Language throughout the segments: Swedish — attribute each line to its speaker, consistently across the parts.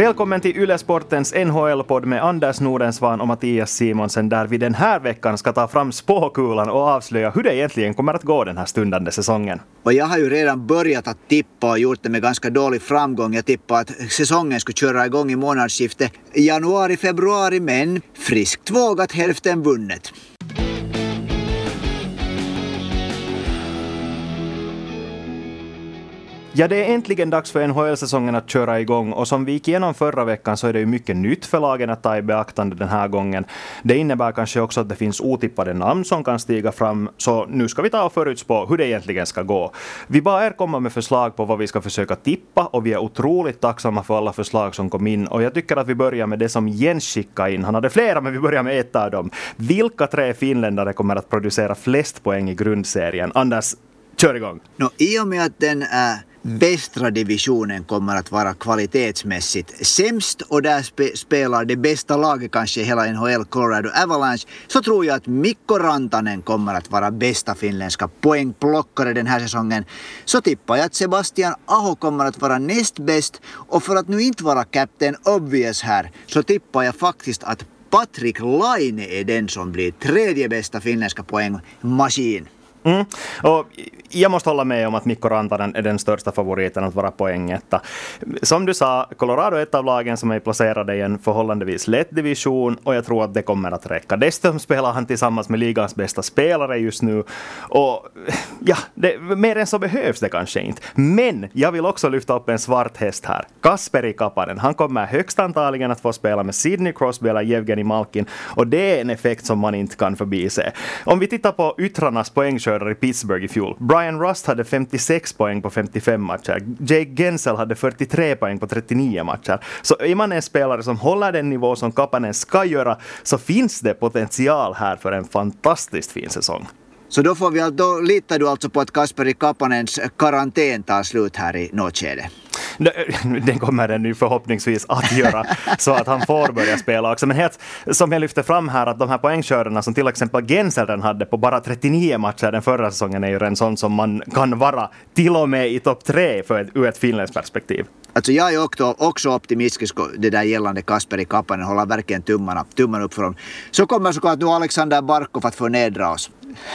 Speaker 1: Välkommen till Ylesportens NHL-podd med Anders Nordensvan och Mattias Simonsen där vi den här veckan ska ta fram spåkulan och avslöja hur det egentligen kommer att gå den här stundande säsongen.
Speaker 2: Och jag har ju redan börjat att tippa och gjort det med ganska dålig framgång. Jag tippade att säsongen skulle köra igång i månadsskiftet januari-februari men friskt vågat hälften vunnet.
Speaker 1: Ja, det är äntligen dags för NHL-säsongen att köra igång och som vi gick igenom förra veckan så är det ju mycket nytt för lagen att ta i beaktande den här gången. Det innebär kanske också att det finns otippade namn som kan stiga fram, så nu ska vi ta och förutspå hur det egentligen ska gå. Vi bad er komma med förslag på vad vi ska försöka tippa och vi är otroligt tacksamma för alla förslag som kom in och jag tycker att vi börjar med det som Jens skickade in. Han hade flera, men vi börjar med ett av dem. Vilka tre finländare kommer att producera flest poäng i grundserien? Anders, kör igång!
Speaker 2: No, I och med att den är västra divisionen kommer att vara kvalitetsmässigt sämst och där spe spelar det bästa laget kanske i hela NHL, Colorado Avalanche, så tror jag att Mikko Rantanen kommer att vara bästa finländska poängplockare den här säsongen. Så tippar jag att Sebastian Aho kommer att vara näst bäst och för att nu inte vara Captain Obvious här så tippar jag faktiskt att Patrik Laine är den som blir tredje bästa finländska poängmaskin.
Speaker 1: Mm. Och jag måste hålla med om att Mikko Rantanen är den största favoriten att vara poängetta. Som du sa, Colorado är ett av lagen som är placerade i en förhållandevis lätt division och jag tror att det kommer att räcka. Dessutom spelar han tillsammans med ligans bästa spelare just nu. Och ja, det, mer än så behövs det kanske inte. Men jag vill också lyfta upp en svart häst här. Kasperi Kapanen. Han kommer högst antagligen att få spela med Sidney Crosby eller Jevgenij Malkin och det är en effekt som man inte kan förbise. Om vi tittar på yttrarnas poängskördar i Pittsburgh i fjol. Brian Rust hade 56 poäng på 55 matcher. Jake Gensel hade 43 poäng på 39 matcher. Så är man en spelare som håller den nivå som Kapanen ska göra så finns det potential här för en fantastiskt fin säsong.
Speaker 2: Så då, får vi, då litar du alltså på att Kasperi Kapanens karantän tar slut här i något skede?
Speaker 1: Den kommer den nu förhoppningsvis att göra så att han får börja spela också. Men helt som jag lyfte fram här att de här poängskördarna som till exempel Genselden hade på bara 39 matcher den förra säsongen är ju en sån som man kan vara till och med i topp tre för ett, ur ett finländskt perspektiv.
Speaker 2: Alltså jag är också, också optimistisk det där gällande Kasperi Kapanen, håller verkligen tummarna, tummarna upp för honom. Så kommer såklart nu Alexander Barkov att förnedra oss.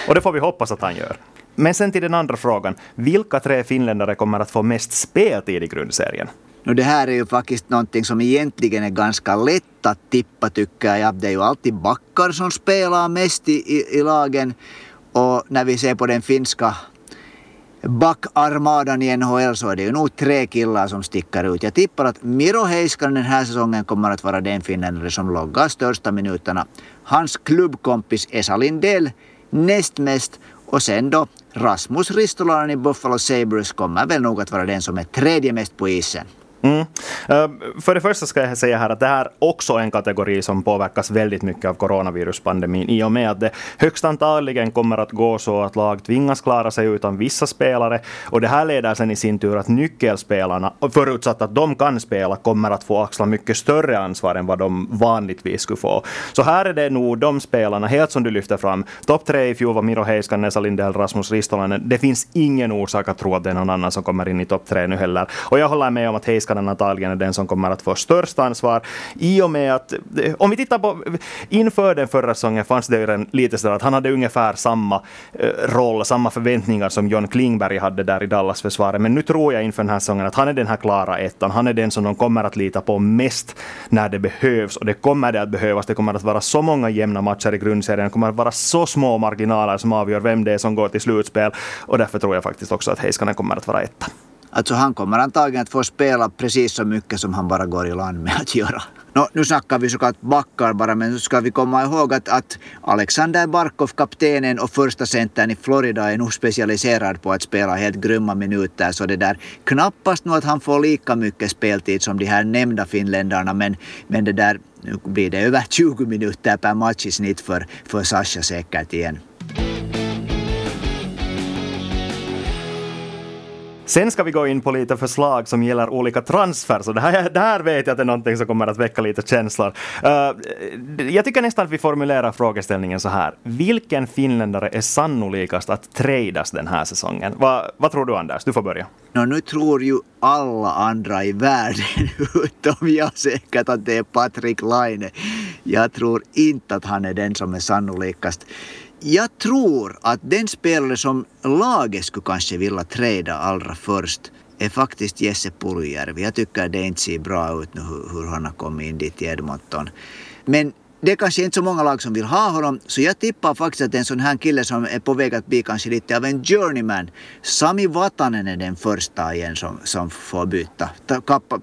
Speaker 1: Och det får vi hoppas att han gör. Men sen till den andra frågan. Vilka tre finländare kommer att få mest speltid i grundserien?
Speaker 2: No, det här är ju faktiskt någonting som egentligen är ganska lätt att tippa tycker jag. Det är ju alltid backar som spelar mest i, i, i lagen. Och när vi ser på den finska backarmadan i NHL så är det ju nog tre killar som sticker ut. Jag tippar att Miro Heiskanen den här säsongen kommer att vara den finländare som loggar största minuterna. Hans klubbkompis Esa Lindell näst mest och sen då Rasmus Ristolainen i Buffalo Sabres kommer väl nog att vara den som är tredje mest på isen.
Speaker 1: Mm. För det första ska jag säga här att det här också är en kategori som påverkas väldigt mycket av coronaviruspandemin i och med att det högst antagligen kommer att gå så att lag tvingas klara sig utan vissa spelare och det här leder sen i sin tur att nyckelspelarna, förutsatt att de kan spela, kommer att få axla mycket större ansvar än vad de vanligtvis skulle få. Så här är det nog de spelarna, helt som du lyfter fram. Topp tre i fjol var Miro Heiskanen, Nessa Lindell, Rasmus Ristolainen. Det finns ingen orsak att tro att det är någon annan som kommer in i topp tre nu heller. Och jag håller med om att Heiskanen Heiskanen antagligen är den som kommer att få störst ansvar. I och med att, eh, om vi tittar på, inför den förra säsongen fanns det ju en lite sådär att han hade ungefär samma eh, roll, samma förväntningar som John Klingberg hade där i Dallas-försvaret. Men nu tror jag inför den här säsongen att han är den här klara ettan. Han är den som de kommer att lita på mest när det behövs. Och det kommer det att behövas. Det kommer att vara så många jämna matcher i grundserien. Det kommer att vara så små marginaler som avgör vem det är som går till slutspel. Och därför tror jag faktiskt också att Heiskanen kommer att vara etta.
Speaker 2: Alltså han kommer antagligen att få spela precis så mycket som han bara går i land med att göra. No, nu snackar vi såklart backar bara, men nu ska vi komma ihåg att, att Alexander Barkov, kaptenen och första centern i Florida, är nog specialiserad på att spela helt grymma minuter. Så det där, knappast nog att han får lika mycket speltid som de här nämnda finländarna, men, men det där, nu blir det över 20 minuter per match i snitt för, för Sasha säkert igen.
Speaker 1: Sen ska vi gå in på lite förslag som gäller olika transfers. så det, här, det här vet jag att det är någonting som kommer att väcka lite känslor. Uh, jag tycker nästan att vi formulerar frågeställningen så här. Vilken finländare är sannolikast att tradas den här säsongen? Va, vad tror du Anders? Du får börja.
Speaker 2: No, nu tror ju alla andra i världen, utom jag säkert, att det är Patrik Laine. Jag tror inte att han är den som är sannolikast. Jag tror att den spelare som laget skulle kanske vilja träda allra först är faktiskt Jesse Puljärvi. Jag tycker det inte ser bra ut nu hur han har kommit in dit i Edmonton. Men det är kanske inte så många lag som vill ha honom, så jag tippar faktiskt att en sån här kille som är på väg att bli kanske lite av en journeyman, Sami Vatanen är den första igen som, som får byta,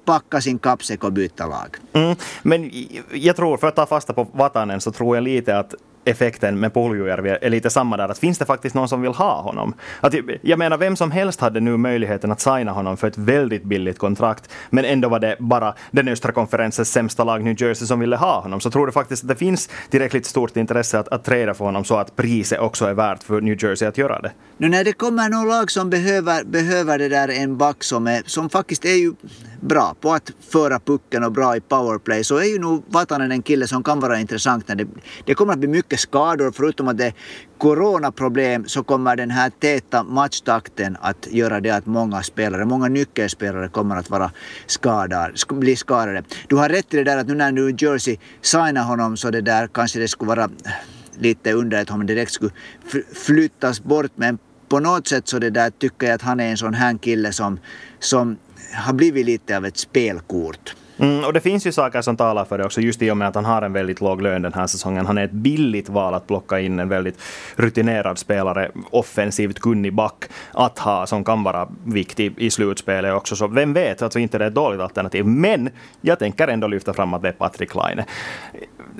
Speaker 2: packa sin kappsäck och byta lag.
Speaker 1: Mm, men jag tror, för att ta fasta på Vatanen, så tror jag lite att effekten med Puljujärvi är lite samma där, att finns det faktiskt någon som vill ha honom? Att, jag menar, vem som helst hade nu möjligheten att signa honom för ett väldigt billigt kontrakt, men ändå var det bara den östra konferensens sämsta lag New Jersey som ville ha honom. Så tror du faktiskt att det finns tillräckligt stort intresse att, att träda för honom så att priset också är värt för New Jersey att göra det?
Speaker 2: Nu när det kommer någon lag som behöver, behöver det där en back som, är, som faktiskt är ju bra på att föra pucken och bra i powerplay så är ju nog Vatanen en kille som kan vara intressant. När det, det kommer att bli mycket skador. Förutom att det är coronaproblem så kommer den här täta matchtakten att göra det att många spelare, många nyckelspelare kommer att vara skadade, bli skadade. Du har rätt i det där att nu när New Jersey signar honom så det där kanske det skulle vara lite underligt om han direkt skulle flyttas bort men på något sätt så det där tycker jag att han är en sån här kille som, som har blivit lite av ett spelkort.
Speaker 1: Mm, och det finns ju saker som talar för det också, just i och med att han har en väldigt låg lön den här säsongen. Han är ett billigt val att plocka in en väldigt rutinerad spelare, offensivt kunnig back att ha, som kan vara viktig i slutspelet också. Så vem vet, alltså inte det är ett dåligt alternativ. Men jag tänker ändå lyfta fram att det är Patrik Laine.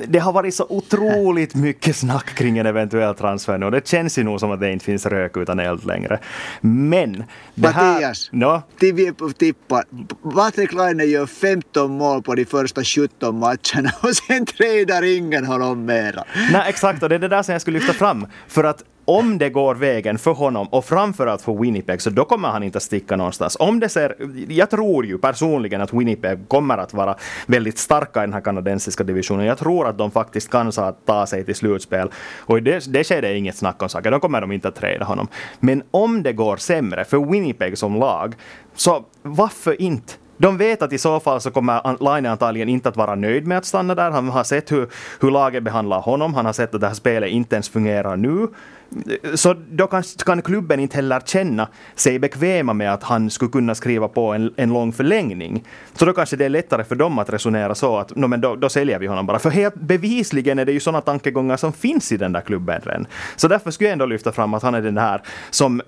Speaker 1: Det har varit så otroligt mycket snack kring en eventuell transfer nu och det känns ju nog som att det inte finns rök utan eld längre. Men...
Speaker 2: Det här, Mattias, no? tippa. Patrik Laine gör 15 mål på de första 17 matcherna och sen trädar ingen honom mera.
Speaker 1: Nej, exakt, och det är det där som jag skulle lyfta fram. För att om det går vägen för honom och framförallt för Winnipeg så då kommer han inte att sticka någonstans. Om det ser, jag tror ju personligen att Winnipeg kommer att vara väldigt starka i den här kanadensiska divisionen. Jag tror att de faktiskt kan ta sig till slutspel och i det, det skedet är inget snack om saker. Då kommer de inte att träda honom. Men om det går sämre för Winnipeg som lag så varför inte? De vet att i så fall så kommer Laine antagligen inte att vara nöjd med att stanna där. Han har sett hur, hur laget behandlar honom. Han har sett att det här spelet inte ens fungerar nu. Så då kan, kan klubben inte heller känna sig bekväma med att han skulle kunna skriva på en, en lång förlängning. Så då kanske det är lättare för dem att resonera så att no, men då, då säljer vi honom bara. För helt bevisligen är det ju sådana tankegångar som finns i den där klubben redan. Så därför skulle jag ändå lyfta fram att han är den här som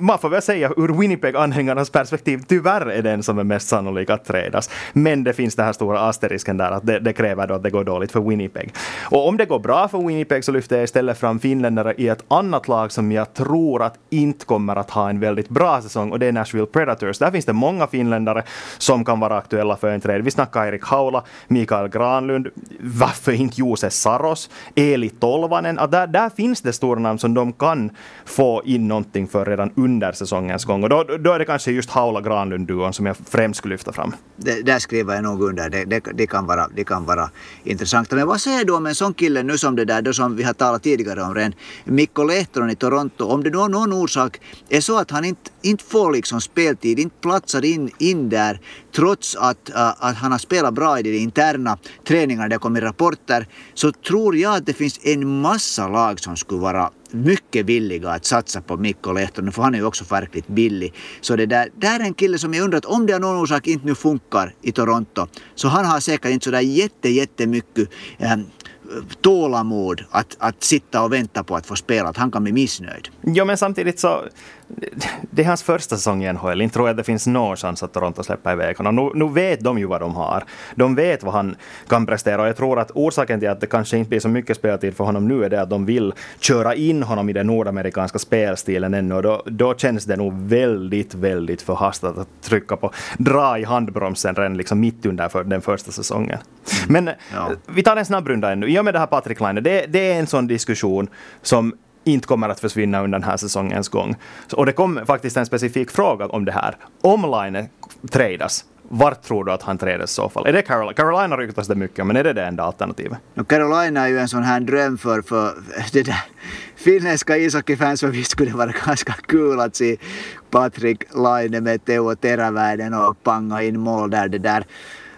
Speaker 1: man får väl säga ur Winnipeg-anhängarnas perspektiv, tyvärr är den som är mest sannolik att trädas. Men det finns den här stora asterisken där att det, det, kräver då att det går dåligt för Winnipeg. Och om det går bra för Winnipeg så lyfter jag istället fram finländare i ett annat lag som jag tror att inte kommer att ha en väldigt bra säsong och det är Nashville Predators. Där finns det många finländare som kan vara aktuella för en trade. Vi snackar Erik Haula, Mikael Granlund, varför inte Jose Saros, Eli Tolvanen. Där, där finns det stora namn som de kan få in någonting för redan under säsongens gång. Och då, då är det kanske just Haula Granlund-duon som jag främst skulle lyfta fram.
Speaker 2: Det, där skriver jag nog under. Det, det, det, kan vara, det kan vara intressant. Men vad säger du om en sån kille nu som det där då som vi har talat tidigare om redan, Mikko Lehtonen i Toronto. Om det av någon orsak är så att han inte, inte får liksom speltid, inte platsar in, in där trots att, uh, att han har spelat bra i de interna träningarna, det kommer rapporter, så tror jag att det finns en massa lag som skulle vara mycket villiga att satsa på Mikko Lehtonen, för han är ju också verkligt billig. Så det där, där är en kille som jag undrar att om det av någon orsak inte nu funkar i Toronto, så han har säkert inte sådär jätte, jättemycket eh, tålamod att, att sitta och vänta på att få spela, att han kan bli missnöjd.
Speaker 1: Jo, men samtidigt så det är hans första säsong i NHL. Inte tror jag att det finns någon chans att Toronto släpper iväg honom. Nu, nu vet de ju vad de har. De vet vad han kan prestera och jag tror att orsaken till att det kanske inte blir så mycket speltid för honom nu är det att de vill köra in honom i den nordamerikanska spelstilen ännu och då, då känns det nog väldigt, väldigt förhastat att trycka på, dra i handbromsen redan liksom mitt under för den första säsongen. Men ja. vi tar en snabbrunda ännu. I och med det här Patrik Laine, det, det är en sån diskussion som inte kommer att försvinna under den här säsongens gång. Och det kom faktiskt en specifik fråga om det här. Om Line tradas, vart tror du att han trädes i så fall? Är det Carolina? Carolina ryktas det mycket men är det det enda alternativet?
Speaker 2: No, Carolina är ju en sån här dröm för, för det där finländska ishockeyfans för visst skulle det vara ganska kul att se Patrik Laine med Teo Teräväinen och panga in mål där. Det där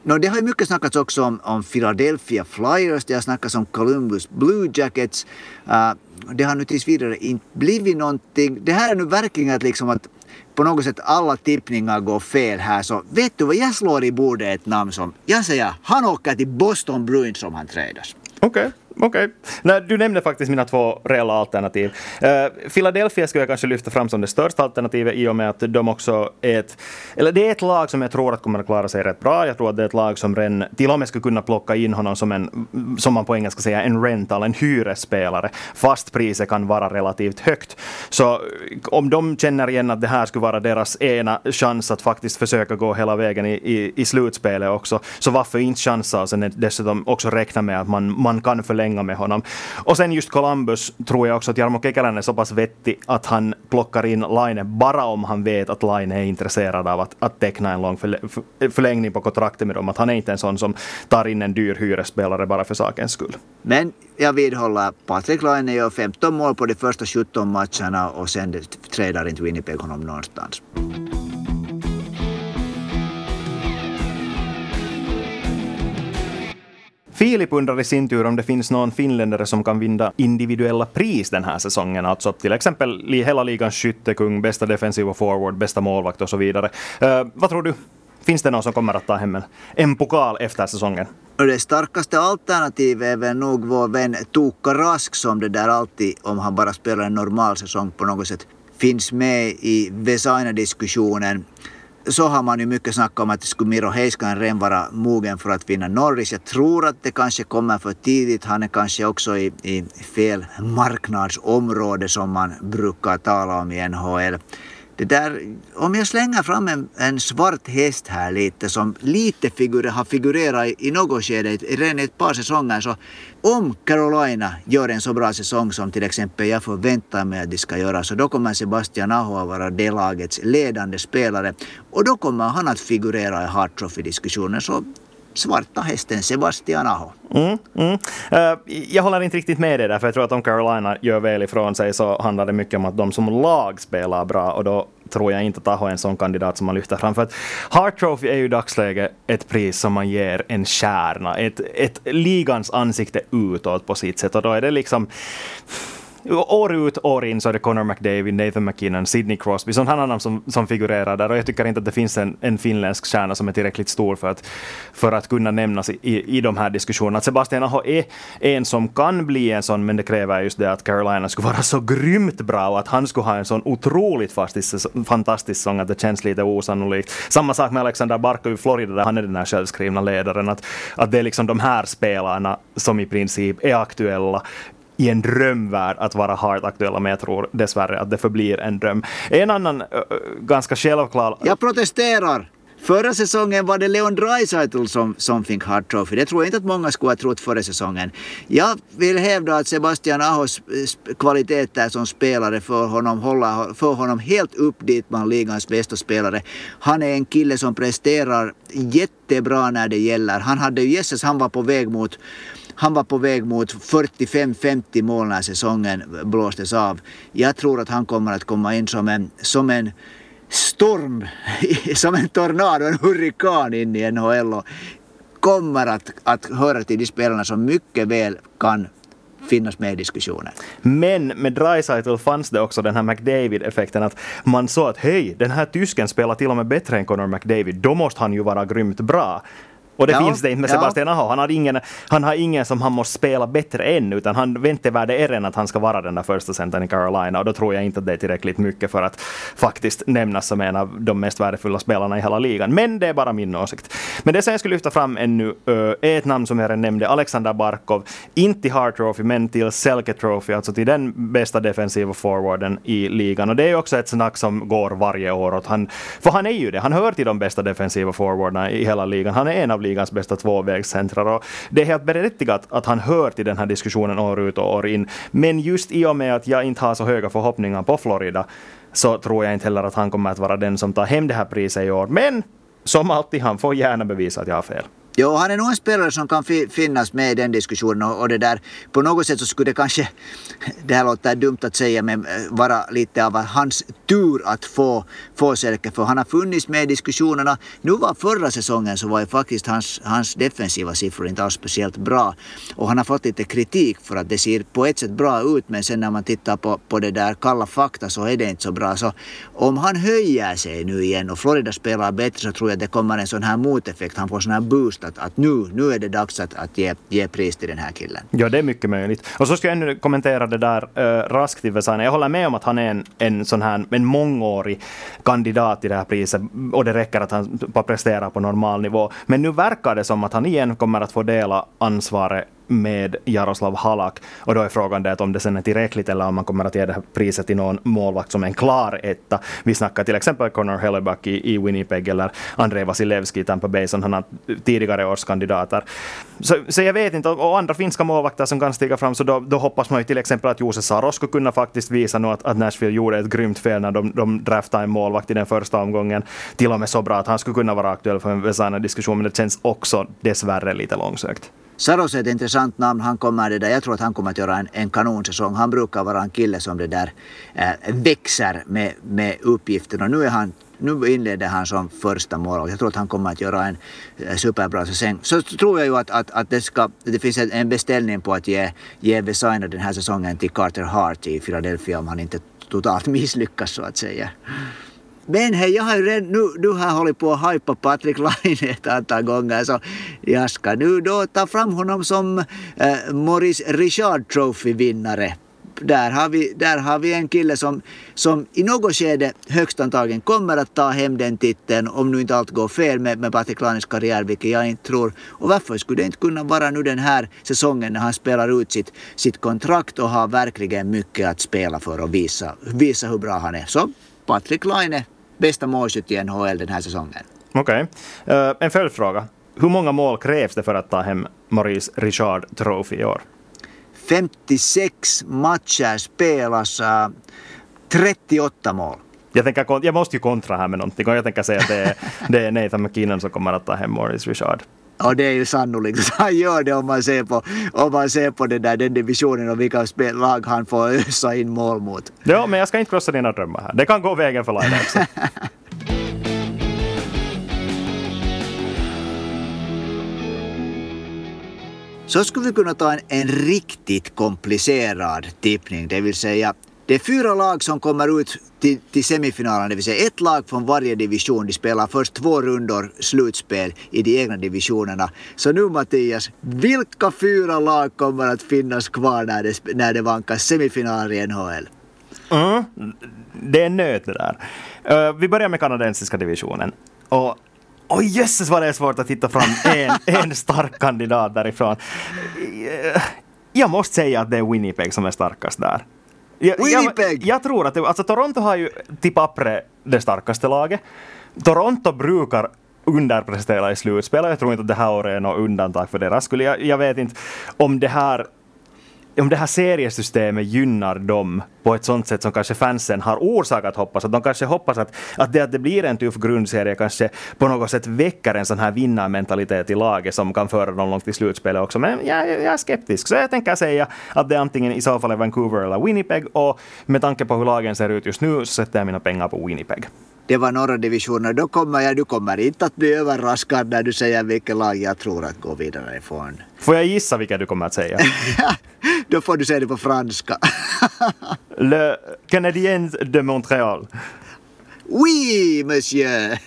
Speaker 2: No, det har ju mycket snackats också om, om Philadelphia Flyers, det har snackats om Columbus Blue Jackets. Uh, det har nu tills vidare inte blivit någonting. Det här är nu verkligen att liksom att på något sätt alla tippningar går fel här så vet du vad jag slår i bordet ett namn som jag säger han åker till Boston Bruins om han trädas.
Speaker 1: Okej. Okay. Okej. Okay. Du nämnde faktiskt mina två reella alternativ. Uh, Philadelphia skulle jag kanske lyfta fram som det största alternativet i och med att de också är ett... Eller det är ett lag som jag tror att kommer att klara sig rätt bra. Jag tror att det är ett lag som ren, till och med skulle kunna plocka in honom som en, som man på engelska säger, en rental, en hyresspelare. Fast priset kan vara relativt högt. Så eh, om de känner igen att det här skulle vara deras ena chans att faktiskt försöka gå hela vägen i, i, i slutspelet också, så varför inte chansa och sen dessutom också räkna med att man, man kan förlänga hänga med honom. Och sen just Columbus tror jag också att Jarmo Kekäläinen är så pass vettig att han plockar in Line bara om han vet att Line är intresserad av att, att teckna en lång förlängning på kontraktet med dem. Att han är inte en sån som tar in en dyr hyresspelare bara för sakens skull.
Speaker 2: Men jag vidhåller, Patrik Laine gör 15 mål på de första 17 matcherna och sen trädar inte Winnipeg honom någonstans.
Speaker 1: Filip undrar i sin tur om det finns någon finländare som kan vinna individuella pris den här säsongen, alltså till exempel hela ligans skyttekung, bästa defensiva forward, bästa målvakt och så vidare. Uh, vad tror du? Finns det någon som kommer att ta hem en, en pokal efter säsongen?
Speaker 2: Det starkaste alternativet är väl nog vår vän Tuukka Rask som det där alltid, om han bara spelar en normal säsong på något sätt, finns med i Vesaina-diskussionen så har man ju mycket snackat om att skulle Miro Heiskanen vara mogen för att vinna Norris. Jag tror att det kanske kommer för tidigt. Han är kanske också i, i fel marknadsområde som man brukar tala om i NHL det där, om jag slänger fram en, en svart häst här lite som lite figur, har figurerat i, i något skede, redan i ett par säsonger, så om Carolina gör en så bra säsong som till exempel jag förväntar mig att de ska göra, så då kommer Sebastian Aho att vara det lagets ledande spelare och då kommer han att figurera i Hart Trophy-diskussionen. Så svarta hästen Sebastian Aho.
Speaker 1: Mm, mm. Äh, jag håller inte riktigt med dig där, för jag tror att om Carolina gör väl ifrån sig så handlar det mycket om att de som lag spelar bra och då tror jag inte att Aho är en sån kandidat som man lyfter fram. För att Hart Trophy är ju i dagsläget ett pris som man ger en kärna, ett, ett ligans ansikte utåt på sitt sätt och då är det liksom år ut, år in så är det Connor McDavid, Nathan McKinnon, Sidney Crosby, sådana namn som, som figurerar där. Och jag tycker inte att det finns en, en finländsk stjärna som är tillräckligt stor för att, för att kunna nämnas i, i, i de här diskussionerna. Att Sebastian Aho är en som kan bli en sån, men det kräver just det att Carolina skulle vara så grymt bra och att han skulle ha en sån otroligt fantastisk sång att det känns lite osannolikt. Samma sak med Alexander Barkov i Florida, där han är den här självskrivna ledaren. Att, att det är liksom de här spelarna som i princip är aktuella i en drömvärld att vara hart aktuella, men jag tror dessvärre att det förblir en dröm. En annan ganska självklar...
Speaker 2: Jag protesterar! Förra säsongen var det Leon Draisaitl som, som fick Hart Trophy. Det tror jag inte att många skulle ha trott förra säsongen. Jag vill hävda att Sebastian Ahos eh, kvaliteter som spelare för honom, hålla, för honom helt upp dit man ligans bästa spelare. Han är en kille som presterar jättebra när det gäller. Han hade ju Jesus, han var på väg mot han var på väg mot 45-50 mål när säsongen blåstes av. Jag tror att han kommer att komma in som en, som en storm, som en tornado, en hurrikan in i NHL och kommer att, att höra till de spelarna som mycket väl kan finnas med i diskussionen.
Speaker 1: Men med Dreisaitl fanns det också den här McDavid-effekten att man såg att hej, den här tysken spelar till och med bättre än Connor McDavid, då måste han ju vara grymt bra. Och det ja, finns det inte med Sebastian. Aho. Han har, ingen, han har ingen som han måste spela bättre än, utan han väntevärde är än att han ska vara den där första centern i Carolina. Och då tror jag inte att det är tillräckligt mycket för att faktiskt nämnas som en av de mest värdefulla spelarna i hela ligan. Men det är bara min åsikt. Men det som jag skulle lyfta fram ännu är ett namn som jag redan nämnde, Alexander Barkov. Inte till Hart Trophy, men till Selke Trophy, alltså till den bästa defensiva forwarden i ligan. Och det är också ett snack som går varje år åt han. För han är ju det. Han hör till de bästa defensiva forwarderna i hela ligan. Han är en av ligans bästa tvåvägscentrar. Och det är helt berättigat att han hör till den här diskussionen år ut och år in. Men just i och med att jag inte har så höga förhoppningar på Florida så tror jag inte heller att han kommer att vara den som tar hem det här priset i år. Men som alltid, han får gärna bevisa att jag har fel.
Speaker 2: Jo, han är nog en spelare som kan finnas med i den diskussionen och, och, det där på något sätt så skulle det kanske, det här låter dumt att säga, men eh, vara lite av hans tur att få, få Selke för han har funnits med i diskussionerna. Nu var förra säsongen så var ju faktiskt hans, hans defensiva siffror inte alls speciellt bra och han har fått lite kritik för att det ser på ett sätt bra ut men sen när man tittar på, på det där kalla fakta så är det inte så bra. Så om han höjer sig nu igen och Florida spelar bättre så tror jag att det kommer en sån här moteffekt, han får sån här boost att, att nu, nu är det dags att, att ge, ge pris till den här killen.
Speaker 1: Ja, det är mycket möjligt. Och så ska jag ännu kommentera det där äh, raskt i Vesaina. Jag håller med om att han är en, en sån här en mångårig kandidat till det här priset och det räcker att han presterar på normal nivå. Men nu verkar det som att han igen kommer att få dela ansvaret med Jaroslav Halak. Och då är frågan det att om det sen är tillräckligt eller om man kommer att ge det här priset till någon målvakt som en klar etta. Vi snackar till exempel Connor Helleback i, i Winnipeg eller Andrei Vasilevski i Tampa Bay som han har tidigare års kandidater. Så, så jag vet inte, och andra finska målvakter som kan stiga fram, så då, då hoppas man ju till exempel att Jose Saros skulle kunna faktiskt visa nu att, att Nashville gjorde ett grymt fel när de, de draftade en målvakt i den första omgången. Till och med så bra att han skulle kunna vara aktuell för en Vesana-diskussion, men det känns också dessvärre lite långsökt.
Speaker 2: Saros är ett intressant namn. Han kommer det där, jag tror att han kommer att göra en, en kanonsäsong. Han brukar vara en kille som det där äh, växer med, med uppgifterna. Nu, är han, nu inleder han som första mål jag tror att han kommer att göra en eh, superbra säsong. Så tror jag ju att, att, att det, ska, det finns en beställning på att ge, ge Vesaina den här säsongen till Carter Hart i Philadelphia om han inte totalt misslyckas så att säga. Men hej, jag har ju redan, nu, nu har jag hållit på att hajpa Patrik Laine ett antal gånger så jag ska nu då ta fram honom som eh, äh, Morris Richard Trophy-vinnare. Där har, vi, där har vi en kille som, som i något skede högst antagligen kommer att ta hem den titeln om nu inte allt går fel med, med Patrik Laines karriär, vilket jag inte tror. Och varför skulle det inte kunna vara nu den här säsongen när han spelar ut sitt, sitt kontrakt och har verkligen mycket att spela för och visa, visa hur bra han är. Så Patrik Laine bästa målskytt i NHL den här säsongen.
Speaker 1: Okej. Okay. Uh, eh, en följdfråga. Hur många mål krävs det för att ta hem Maurice Richard Trophy i år?
Speaker 2: 56 matcher spelas, uh, 38 mål.
Speaker 1: Jag, tänker, jag måste ju kontra här med någonting och jag tänker säga att det är, det är Nathan McKinnon som kommer att ta hem Maurice Richard.
Speaker 2: Och det är ju sannolikt att han gör det om man ser på, om man ser på den, där, den divisionen och vilka lag han får ösa in mål mot.
Speaker 1: Ja, men jag ska inte krossa dina drömmar här. Det kan gå vägen för Laine också.
Speaker 2: Så skulle vi kunna ta en, en riktigt komplicerad tippning, det vill säga det är fyra lag som kommer ut till, till semifinalen, det vill säga ett lag från varje division. De spelar först två rundor slutspel i de egna divisionerna. Så nu Mattias, vilka fyra lag kommer att finnas kvar när det, när det vankas semifinaler i NHL?
Speaker 1: Mm, det är nöt det där. Uh, vi börjar med kanadensiska divisionen. Och Oj oh, jösses vad det är svårt att hitta fram en, en stark kandidat därifrån. Eh, jag måste säga att det är Winnipeg som är starkast där.
Speaker 2: Jag, Winnipeg!
Speaker 1: Jag, jag, tror att det, alltså Toronto har ju till pappret det starkaste laget. Toronto brukar underprestera i slutspel. Jag tror inte att det här året är något undantag för deras skull. Jag, jag vet inte om det här om det här seriesystemet gynnar dem på ett sånt sätt som kanske fansen har orsak att hoppas. Att de kanske hoppas att, att, det, att det blir en tuff grundserie kanske på något sätt väcker en sån här vinnarmentalitet i laget som kan föra dem långt i slutspelet också. Men jag, jag är skeptisk. Så jag tänker säga att det är antingen i så fall är Vancouver eller Winnipeg och med tanke på hur lagen ser ut just nu så sätter jag mina pengar på Winnipeg
Speaker 2: det var norra divisionen, då kommer jag, du kommer inte att bli överraskad när du säger vilket lag jag tror att gå vidare ifrån.
Speaker 1: Får jag gissa vilka du kommer att säga?
Speaker 2: då får du säga det på franska.
Speaker 1: Le Canadiens de Montréal.
Speaker 2: Oui, monsieur!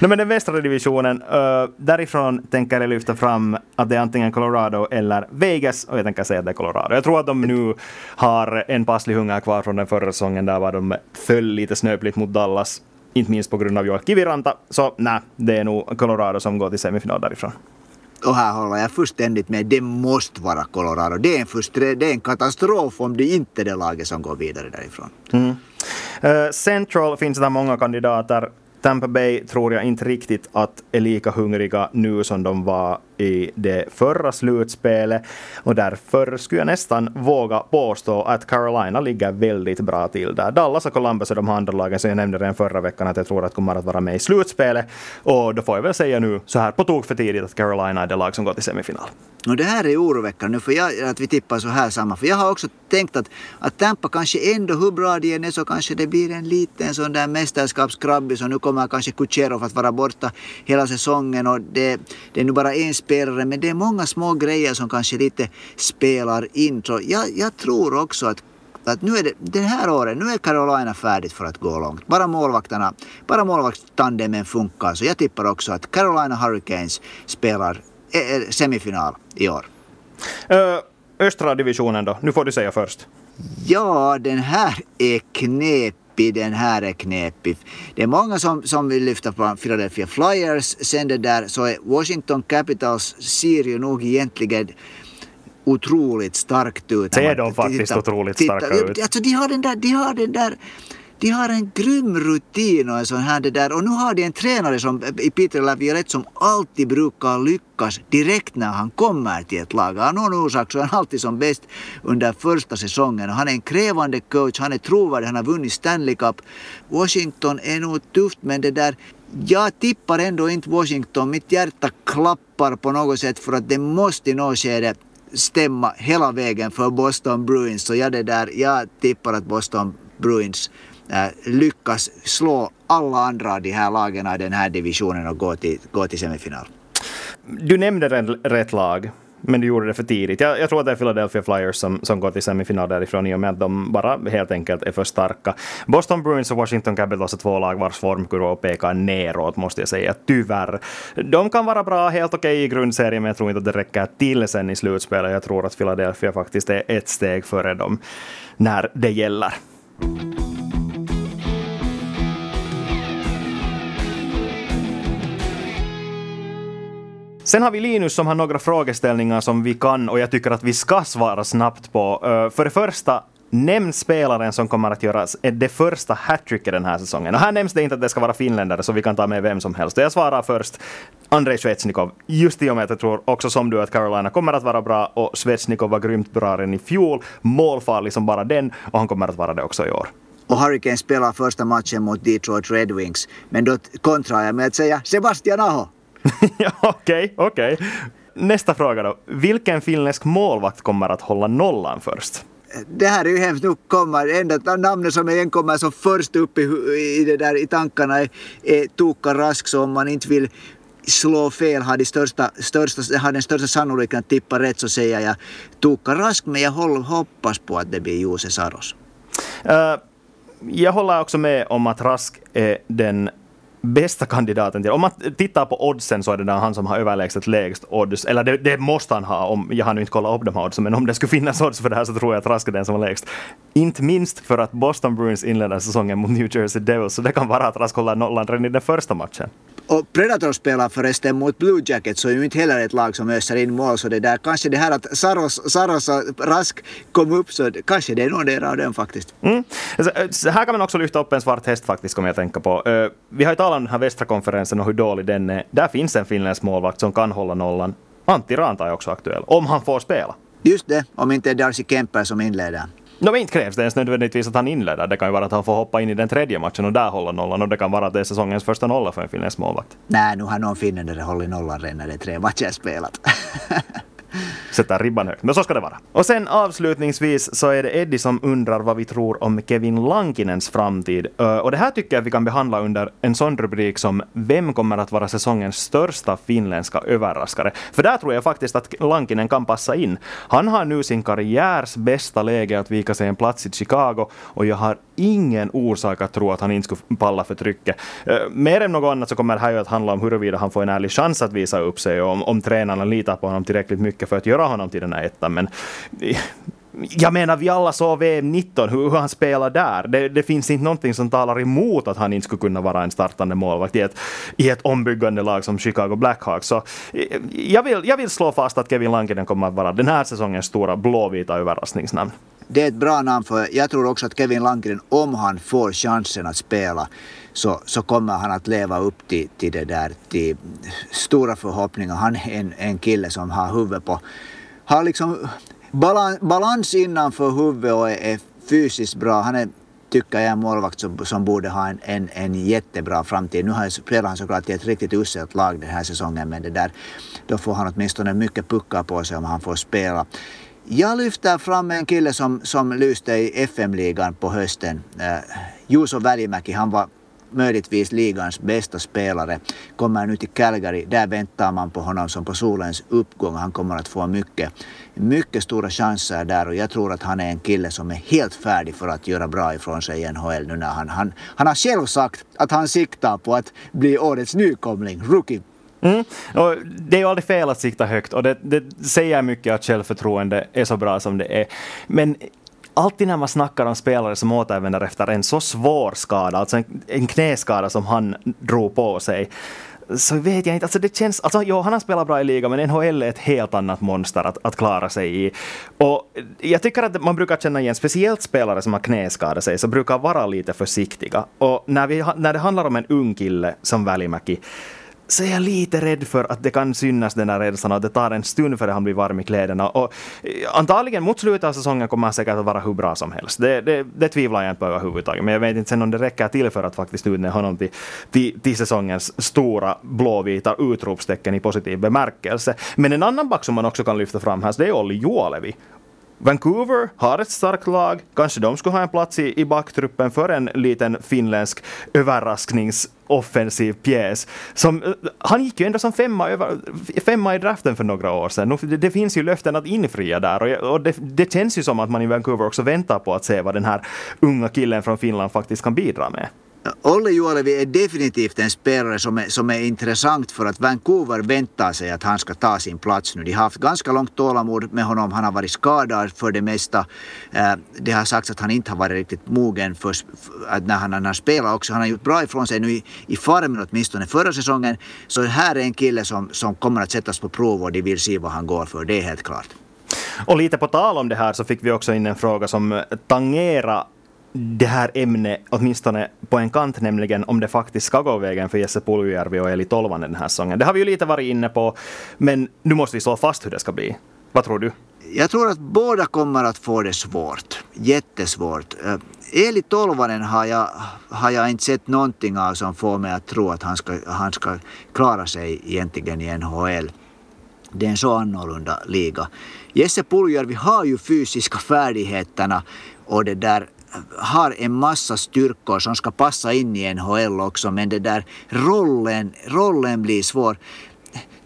Speaker 1: No, men den västra divisionen, uh, därifrån tänker jag lyfta fram att det är antingen Colorado eller Vegas och jag tänker säga att det är Colorado. Jag tror att de nu har en passlig hunger kvar från den förra säsongen där var de föll lite snöpligt mot Dallas inte minst på grund av Joel Kiviranta. Så nej, det är nog Colorado som går till semifinal därifrån.
Speaker 2: Och här håller jag fullständigt med. Det måste vara Colorado. Det är en, frustre, det är en katastrof om det inte är det laget som går vidare därifrån.
Speaker 1: Mm. Uh, Central finns det många kandidater Tampa Bay tror jag inte riktigt att är lika hungriga nu som de var i det förra slutspelet. Och därför skulle jag nästan våga påstå att Carolina ligger väldigt bra till där. Dallas och Columbus är de andra lagen som jag nämnde redan förra veckan att jag tror att kommer att vara med i slutspelet. Och då får jag väl säga nu så här på tok för tidigt att Carolina är det lag som går till semifinal.
Speaker 2: Och det här är oroväckande nu för jag, att vi tippar så här samma. För jag har också tänkt att, att Tampa kanske ändå, hur bra de än är, så kanske det blir en liten sån där mästerskapskrabbis och nu kommer kanske Kucherov att vara borta hela säsongen och det, det är nu bara en spelare men det är många små grejer som kanske lite spelar in. Så jag, jag tror också att att nu är det, det här året, nu är Carolina färdigt för att gå långt. Bara målvakterna, bara målvaktstandemen funkar. Så jag tippar också att Carolina Hurricanes spelar semifinal i år.
Speaker 1: östra divisionen då? Nu får du säga först.
Speaker 2: Ja, den här är knepig. Den här är knepig. Det är många som, som vill lyfta på Philadelphia Flyers. Sen det där så är Washington Capitals ser ju nog egentligen otroligt starkt ut.
Speaker 1: Ser de faktiskt titta, otroligt titta, starka ut?
Speaker 2: Alltså de har den där, de har den där de har en grym rutin och en sån här det där. Och nu har de en tränare som, eh, i Peter Laviolette som alltid brukar lyckas direkt när han kommer till ett lag. Av någon orsak så är han alltid som bäst under första säsongen. Och han är en krävande coach, han är trovärdig, han har vunnit Stanley Cup. Washington är nog tufft men det där jag tippar ändå inte Washington. Mitt hjärta klappar på något sätt för att det måste i något skede stämma hela vägen för Boston Bruins. Så jag, det där, jag tippar att Boston Bruins Äh, lyckas slå alla andra av de här lagen i den här divisionen och gå till, gå till semifinal.
Speaker 1: Du nämnde rätt lag men du gjorde det för tidigt. Jag, jag, tror att det är Philadelphia Flyers som, som går till semifinal därifrån i och med att de bara helt enkelt är för starka. Boston Bruins och Washington Capitals är två lag vars formkurva pekar neråt, måste jag säga, tyvärr. De kan vara bra, helt okej okay i grundserien, men jag tror inte att det räcker till sen i slutspelet. Jag tror att Philadelphia faktiskt är ett steg före dem när det gäller. Sen har vi Linus som har några frågeställningar som vi kan och jag tycker att vi ska svara snabbt på. Eh, för det första, Nämn spelaren som kommer att göra det första hattricket den här säsongen. Och här nämns det inte att det ska vara finländare, så vi kan ta med vem som helst. Jag svarar först Andrei Svetsnikov, just i och med att jag tror också som du att Carolina kommer att vara bra och Svetsnikov var grymt bra redan i fjol, målfarlig som bara den och han kommer att vara det också i år.
Speaker 2: Och Hurricane spelar första matchen mot Detroit Red Wings. Men då kontrar jag med att säga Sebastian Aho.
Speaker 1: ja, okej, okay, okej. Okay. Nästa fråga då. Vilken finländsk målvakt kommer att hålla nollan först?
Speaker 2: det här är ju hemskt. Nu kommer enda namnet som igen kommer som först upp i, i, det där, i tankarna är, är Tuukka Rask. Så om man inte vill slå fel, har, de största, största, har den största sannolikheten att tippa rätt så säger jag Tuukka Rask. Men jag håller, hoppas på att det blir Jose Saros. Uh,
Speaker 1: jag håller också med om att Rask är den bästa kandidaten till... Om man tittar på oddsen så är det där han som har överlägset lägst odds. Eller det, det, måste han ha. Om, jag har nu inte kollat upp de här oddsen, men om det skulle finnas odds för det här så tror jag att Rask är den som har lägst. Inte minst för att Boston Bruins inleder säsongen mot New Jersey Devils, så det kan vara att Rask håller nollan redan i den första matchen.
Speaker 2: Och Predator spelar förresten mot Blue Jackets så är ju inte heller ett lag som öser in mål. Så det där kanske det här att Saros, Saros och Rask kom upp så kanske det är någon av dem faktiskt. Mm.
Speaker 1: Så här kan man också lyfta upp en svart häst faktiskt kommer jag tänka på. Uh, vi har ju talat om den här västra konferensen och hur dålig den är. Där finns en finländsk målvakt som kan hålla nollan. Antti Ranta är också aktuell, om han får spela.
Speaker 2: Just det, om inte Darcy Kemper som inleder.
Speaker 1: No, men inte krävs det ens nödvändigtvis att han inleder. Det kan ju vara att han får hoppa in i den tredje matchen och där hålla nollan. Och det kan vara att det är säsongens första nolla för en finländsk målvakt.
Speaker 2: Nej, nu har någon finländare hållit nollan redan när det är tre matcher spelat.
Speaker 1: Sätta ribban högt. Men så ska det vara. Och sen avslutningsvis så är det Eddie som undrar vad vi tror om Kevin Lankinens framtid. Och det här tycker jag vi kan behandla under en sån rubrik som Vem kommer att vara säsongens största finländska överraskare? För där tror jag faktiskt att Lankinen kan passa in. Han har nu sin karriärs bästa läge att vika sig en plats i Chicago och jag har ingen orsak att tro att han inte skulle palla för trycket. Mer än något annat så kommer det här ju att handla om huruvida han får en ärlig chans att visa upp sig och om, om tränarna litar på honom tillräckligt mycket för att göra honom till den här ettan. Men jag menar, vi alla såg VM 19, hur, hur han spelar där. Det, det, finns inte någonting som talar emot att han inte skulle kunna vara en startande målvakt i ett, i ett ombyggande lag som Chicago Blackhawks. Så eh, jag vill, jag vill slå fast att Kevin Lankinen kommer att vara den här säsongens stora blåvita överraskningsnamn.
Speaker 2: Det är ett bra namn för jag tror också att Kevin Lankinen, om han får chansen att spela, så, så kommer han att leva upp till, till det där, till stora förhoppningar. Han är en, en kille som har huvudet på, har liksom balans, balans innanför huvudet och är, är fysiskt bra. Han är tycker jag är en målvakt som, som borde ha en, en, en jättebra framtid. Nu har, spelar han såklart i ett riktigt uselt lag den här säsongen men det där, då får han åtminstone mycket puckar på sig om han får spela. Jag lyfter fram en kille som, som lyste i FM-ligan på hösten. Eh, Juuso Välimäki, han var möjligtvis ligans bästa spelare, kommer nu till Calgary. Där väntar man på honom som på solens uppgång. Han kommer att få mycket, mycket stora chanser där och jag tror att han är en kille som är helt färdig för att göra bra ifrån sig i NHL nu när han, han, han har själv sagt att han siktar på att bli årets nykomling, rookie
Speaker 1: Mm. Och det är ju aldrig fel att sikta högt och det, det säger mycket att självförtroende är så bra som det är. Men alltid när man snackar om spelare som återvänder efter en så svår skada, alltså en, en knäskada som han drog på sig, så vet jag inte, alltså det känns, alltså jo, han har spelat bra i ligan men NHL är ett helt annat monster att, att klara sig i. Och jag tycker att man brukar känna igen, speciellt spelare som har knäskadat sig, så brukar vara lite försiktiga. Och när, vi, när det handlar om en ung kille som Välimäki, så är jag lite rädd för att det kan synas den här rädslan och att det tar en stund före han blir varm i kläderna. Och eh, antagligen mot slutet av säsongen kommer han säkert att vara hur bra som helst. Det, det, det tvivlar jag inte på överhuvudtaget. Men jag vet inte sen om det räcker till för att faktiskt utnämna honom till, till, till säsongens stora blåvita utropstecken i positiv bemärkelse. Men en annan back som man också kan lyfta fram här, så det är Olli Juolevi. Vancouver har ett starkt lag. Kanske de skulle ha en plats i, i backtruppen för en liten finländsk överraskningsoffensiv pjäs. Som, eh, han gick ju ändå som femma, över, femma i draften för några år sedan. Det, det finns ju löften att infria där och, och det, det, känns ju som att man i Vancouver också väntar på att se vad den här unga killen från Finland faktiskt kan bidra med.
Speaker 2: Olle Juolevi är definitivt en spelare som är, som är intressant för att Vancouver väntar sig att han ska ta sin plats nu. De har haft ganska långt tålamod med honom. Han har varit skadad för det mesta. Eh, det har sagts att han inte har varit riktigt mogen för, när han, han har spelat också. Han har gjort bra ifrån sig nu i, i farmen åtminstone förra säsongen. Så här är en kille som, som kommer att sättas på prov och de vill se vad han går för. Det är helt klart.
Speaker 1: Och lite på tal om det här så fick vi också in en fråga som tangerar det här ämnet, åtminstone på en kant, nämligen om det faktiskt ska gå vägen för Jesse Puljujärvi och Eli Tolvanen den här säsongen. Det har vi ju lite varit inne på, men nu måste vi slå fast hur det ska bli. Vad tror du?
Speaker 2: Jag tror att båda kommer att få det svårt. Jättesvårt. Eh, Eli Tolvanen har jag, har jag inte sett någonting av som får mig att tro att han ska, han ska klara sig egentligen i NHL. Det är en så annorlunda liga. Jesse Puljujärvi har ju fysiska färdigheterna och det där har en massa styrkor som ska passa in i NHL också men det där rollen, rollen blir svår.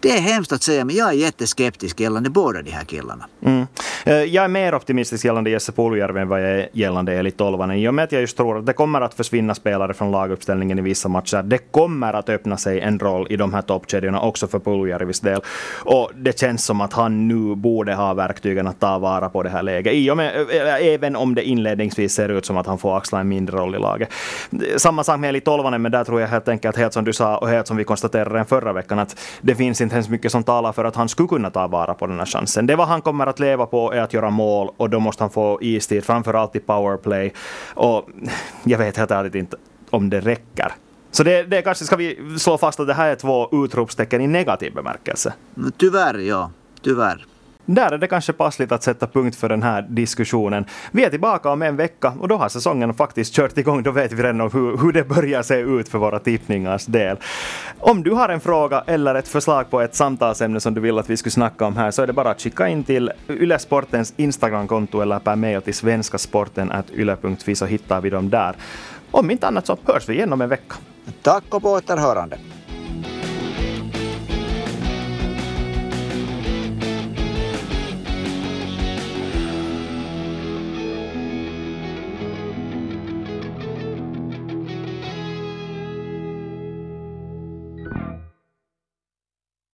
Speaker 2: Det är hemskt att säga, men jag är jätteskeptisk gällande båda de här killarna.
Speaker 1: Mm. Eh, jag är mer optimistisk gällande Jesse Puljärvi än vad jag är gällande Eli Tolvanen. I och med att jag just tror att det kommer att försvinna spelare från laguppställningen i vissa matcher. Det kommer att öppna sig en roll i de här toppkedjorna också för Puljärvis del. Och det känns som att han nu borde ha verktygen att ta vara på det här läget. I och med, eh, även om det inledningsvis ser ut som att han får axla en mindre roll i laget. Samma sak med Eli Tolvanen, men där tror jag helt enkelt, helt som du sa och helt som vi konstaterade redan förra veckan, att det finns inte inte ens mycket som talar för att han skulle kunna ta vara på den här chansen. Det vad han kommer att leva på är att göra mål och då måste han få istid, framförallt i powerplay. Och jag vet helt ärligt inte om det räcker. Så det, det kanske ska vi slå fast att det här är två utropstecken i negativ bemärkelse.
Speaker 2: Tyvärr, ja. Tyvärr.
Speaker 1: Där är det kanske passligt att sätta punkt för den här diskussionen. Vi är tillbaka om en vecka och då har säsongen faktiskt kört igång. Då vet vi redan hur, hur det börjar se ut för våra tippningars del. Om du har en fråga eller ett förslag på ett samtalsämne som du vill att vi skulle snacka om här så är det bara att skicka in till Ylesportens Instagramkonto eller per mail till svenskasporten.yle.fi så hittar vi dem där. Om inte annat så hörs vi igen om en vecka.
Speaker 2: Tack och på återhörande.